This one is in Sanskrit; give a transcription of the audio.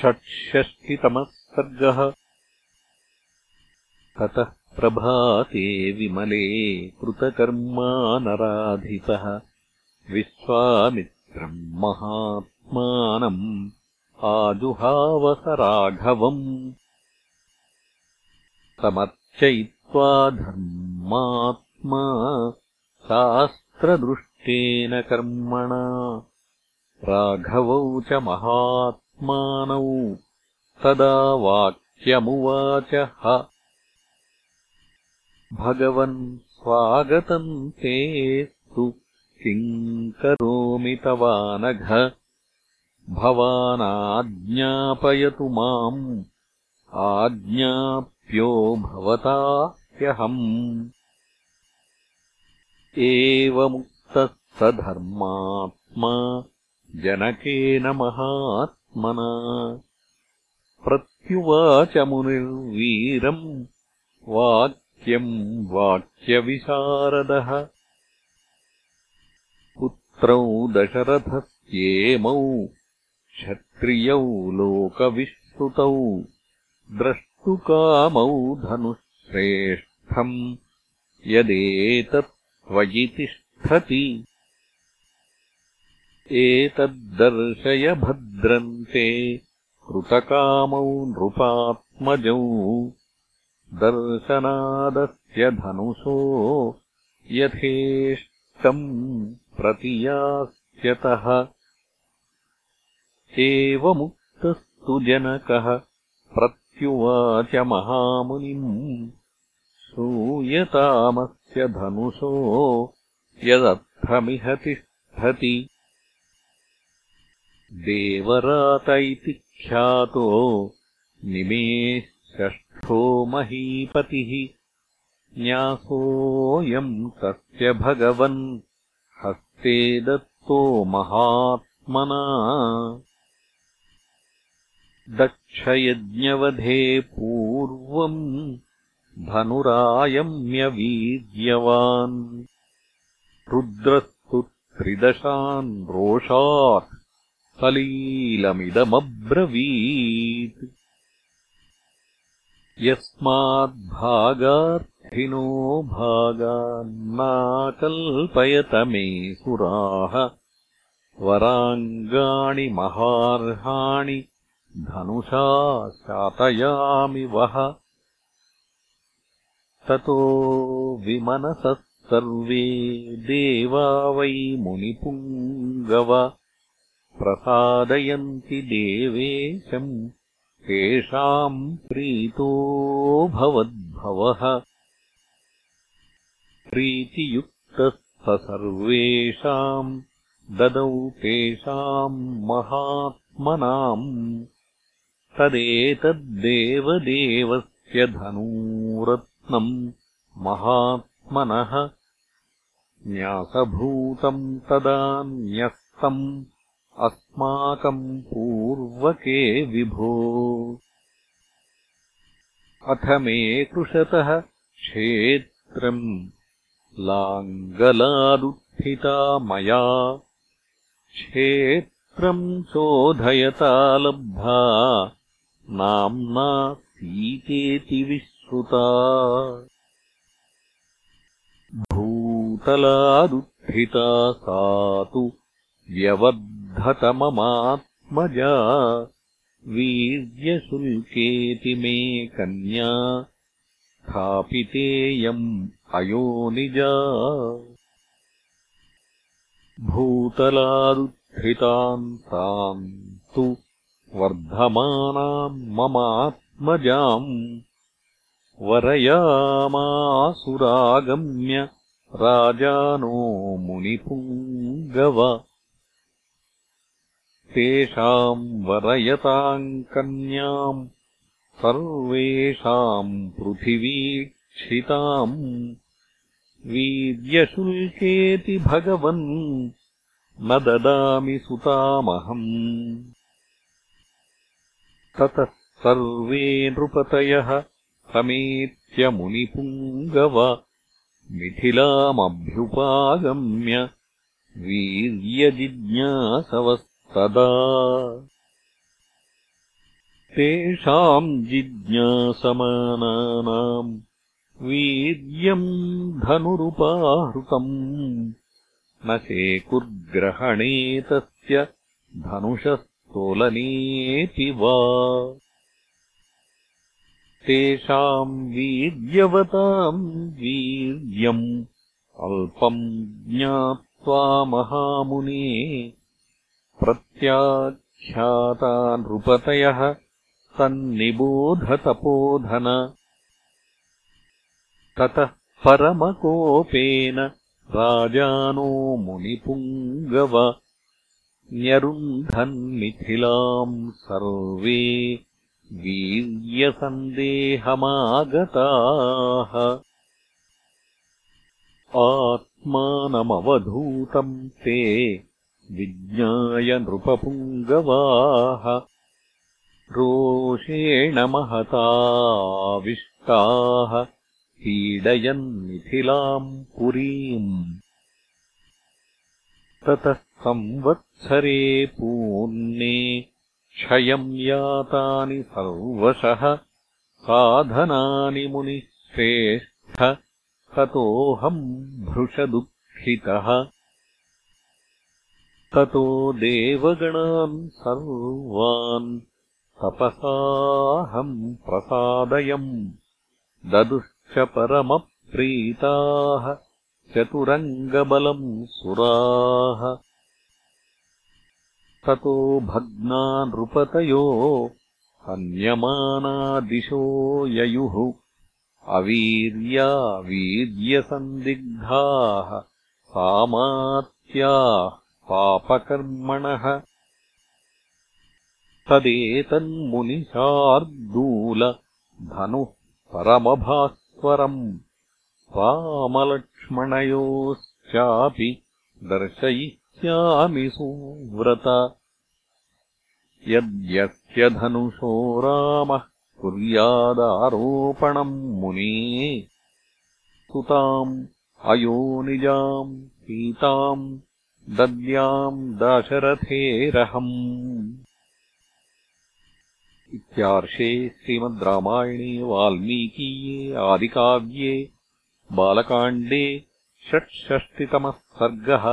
षट्षष्टितमः सर्गः। ततः प्रभाते विमले कृतकर्मा नराधिपः विश्वामित्रम् महात्मानम् आजुहावसराघवम्। समर्चयित्वा धर्मात्मा शास्त्रदृष्टेन कर्मणा। राघवौ च महात् मानौ। तदा वाक्यमुवाचः। भगवन् स्वागतम् तेस्तु किम् करोमि तवानघ। भवानाज्ञापयतु माम्। आज्ञाप्यो भवता ह्यहम् एवमुक्तः स धर्मात्मा। जनकेन महात् मना। प्रत्युवाच मुनिर्वीरम् वाक्यम् वाक्यविशारदः। पुत्रौ दशरथस्येमौ क्षत्रियौ लोकविश्रुतौ द्रष्टुकामौ धनुःश्रेष्ठम् यदेतत् त्वयि तिष्ठति। एतद्दर्शय भद्रन्ते कृतकामौ नृपात्मजौ। दर्शनादस्य धनुषो यथेष्टम् प्रतियास्यतः। एवमुक्तस्तु जनकः प्रत्युवाच महामुनिम्। श्रूयतामस्य धनुषो यदर्थमिह तिष्ठति देवरात इति ख्यातो षष्ठो महीपतिः। न्यासोऽयम् तस्य भगवन् हस्ते दत्तो महात्मना। दक्षयज्ञवधे पूर्वम् धनुरायम्यवीर्यवान् रुद्रस्तु त्रिदशान् रोषात् सलीलमिदमब्रवीत् यस्माद्भागार्थिनो भागान्नाकल्पयत मे सुराः। वराङ्गाणि महार्हाणि धनुषा शातयामि वः। ततो विमनसः सर्वे देवा वै मुनिपुङ्गव प्रसादयन्ति देवेशम् तेषाम् प्रीतो भवद्भवः। प्रीतियुक्तः स सर्वेषाम् ददौ तेषाम् महात्मनाम्। तदेतद्देवदेवस्य धनूरत्नम् महात्मनः। न्यासभूतम् तदा न्यस्तम् अस्माकम् पूर्वके विभो। अथ मे कृशतः क्षेत्रम् लाङ्गलादुत्थिता मया। क्षेत्रम् शोधयता लब्धा नाम्ना सीतेति विश्रुता। भूतलादुत्थिता सा तु व्यवद् धतममात्मजा वीर्यशुल्केति मे कन्या स्थापितेयम् अयोनिजा। भूतलादुद्धृताम् ताम् तु वर्धमानाम् ममात्मजाम्। वरयामासुरागम्य राजानो मुनिपुङ्गव तेषाम् वरयताम् कन्याम् सर्वेषाम् पृथिवीक्षिताम्। वीर्यशुल्केति भगवन् न ददामि सुतामहम्। ततः सर्वे नृपतयः समेत्यमुनिपुङ्गव मिथिलामभ्युपागम्य वीर्यजिज्ञासवस् तदा तेषाम् जिज्ञासमानानाम् वीर्यम् धनुरुपाहृतम्। न शेकुर्ग्रहणे तस्य धनुषस्तोलनेऽपि वा। तेषाम् वीर्यवताम् वीर्यम् अल्पम् ज्ञात्वा महामुने प्रत्याख्याता नृपतयः तन्निबोधतपोधन ततः परमकोपेन राजानो मुनिपुङ्गव न्यरुन्धन्मिथिलाम् सर्वे वीर्यसन्देहमागताः। आत्मानमवधूतम् ते विज्ञाय नृपपुङ्गवाः रोषेण महताविष्टाः पीडयन्मिथिलाम् पुरीम्। ततः संवत्सरे पूर्णे क्षयम् यातानि सर्वशः साधनानि मुनिश्रेष्ठ ततोऽहम् भृशदुःखितः ततो देवगणान् सर्वान् तपसाहम् प्रसादयम्। ददुश्च परमप्रीताः चतुरङ्गबलम् सुराः। ततो भग्ना नृपतयो हन्यमानादिशो ययुः। अवीर्या वीर्यसन्दिग्धाः सामात्याः पापकर्मणः। तदेतन्मुनिशार्दूल धनुः परमभास्वरम् रामलक्ष्मणयोश्चापि दर्शयिष्यामि सुव्रत। यद्यस्य धनुषो रामः कुर्यादारोपणम् मुने सुताम् अयोनिजाम् सीताम् दद्याम् दाशरथेरहम् इत्यार्षे श्रीमद् रामायणे वाल्मीकीये आदिकाव्ये बालकाण्डे षट्षष्टितमः सर्गः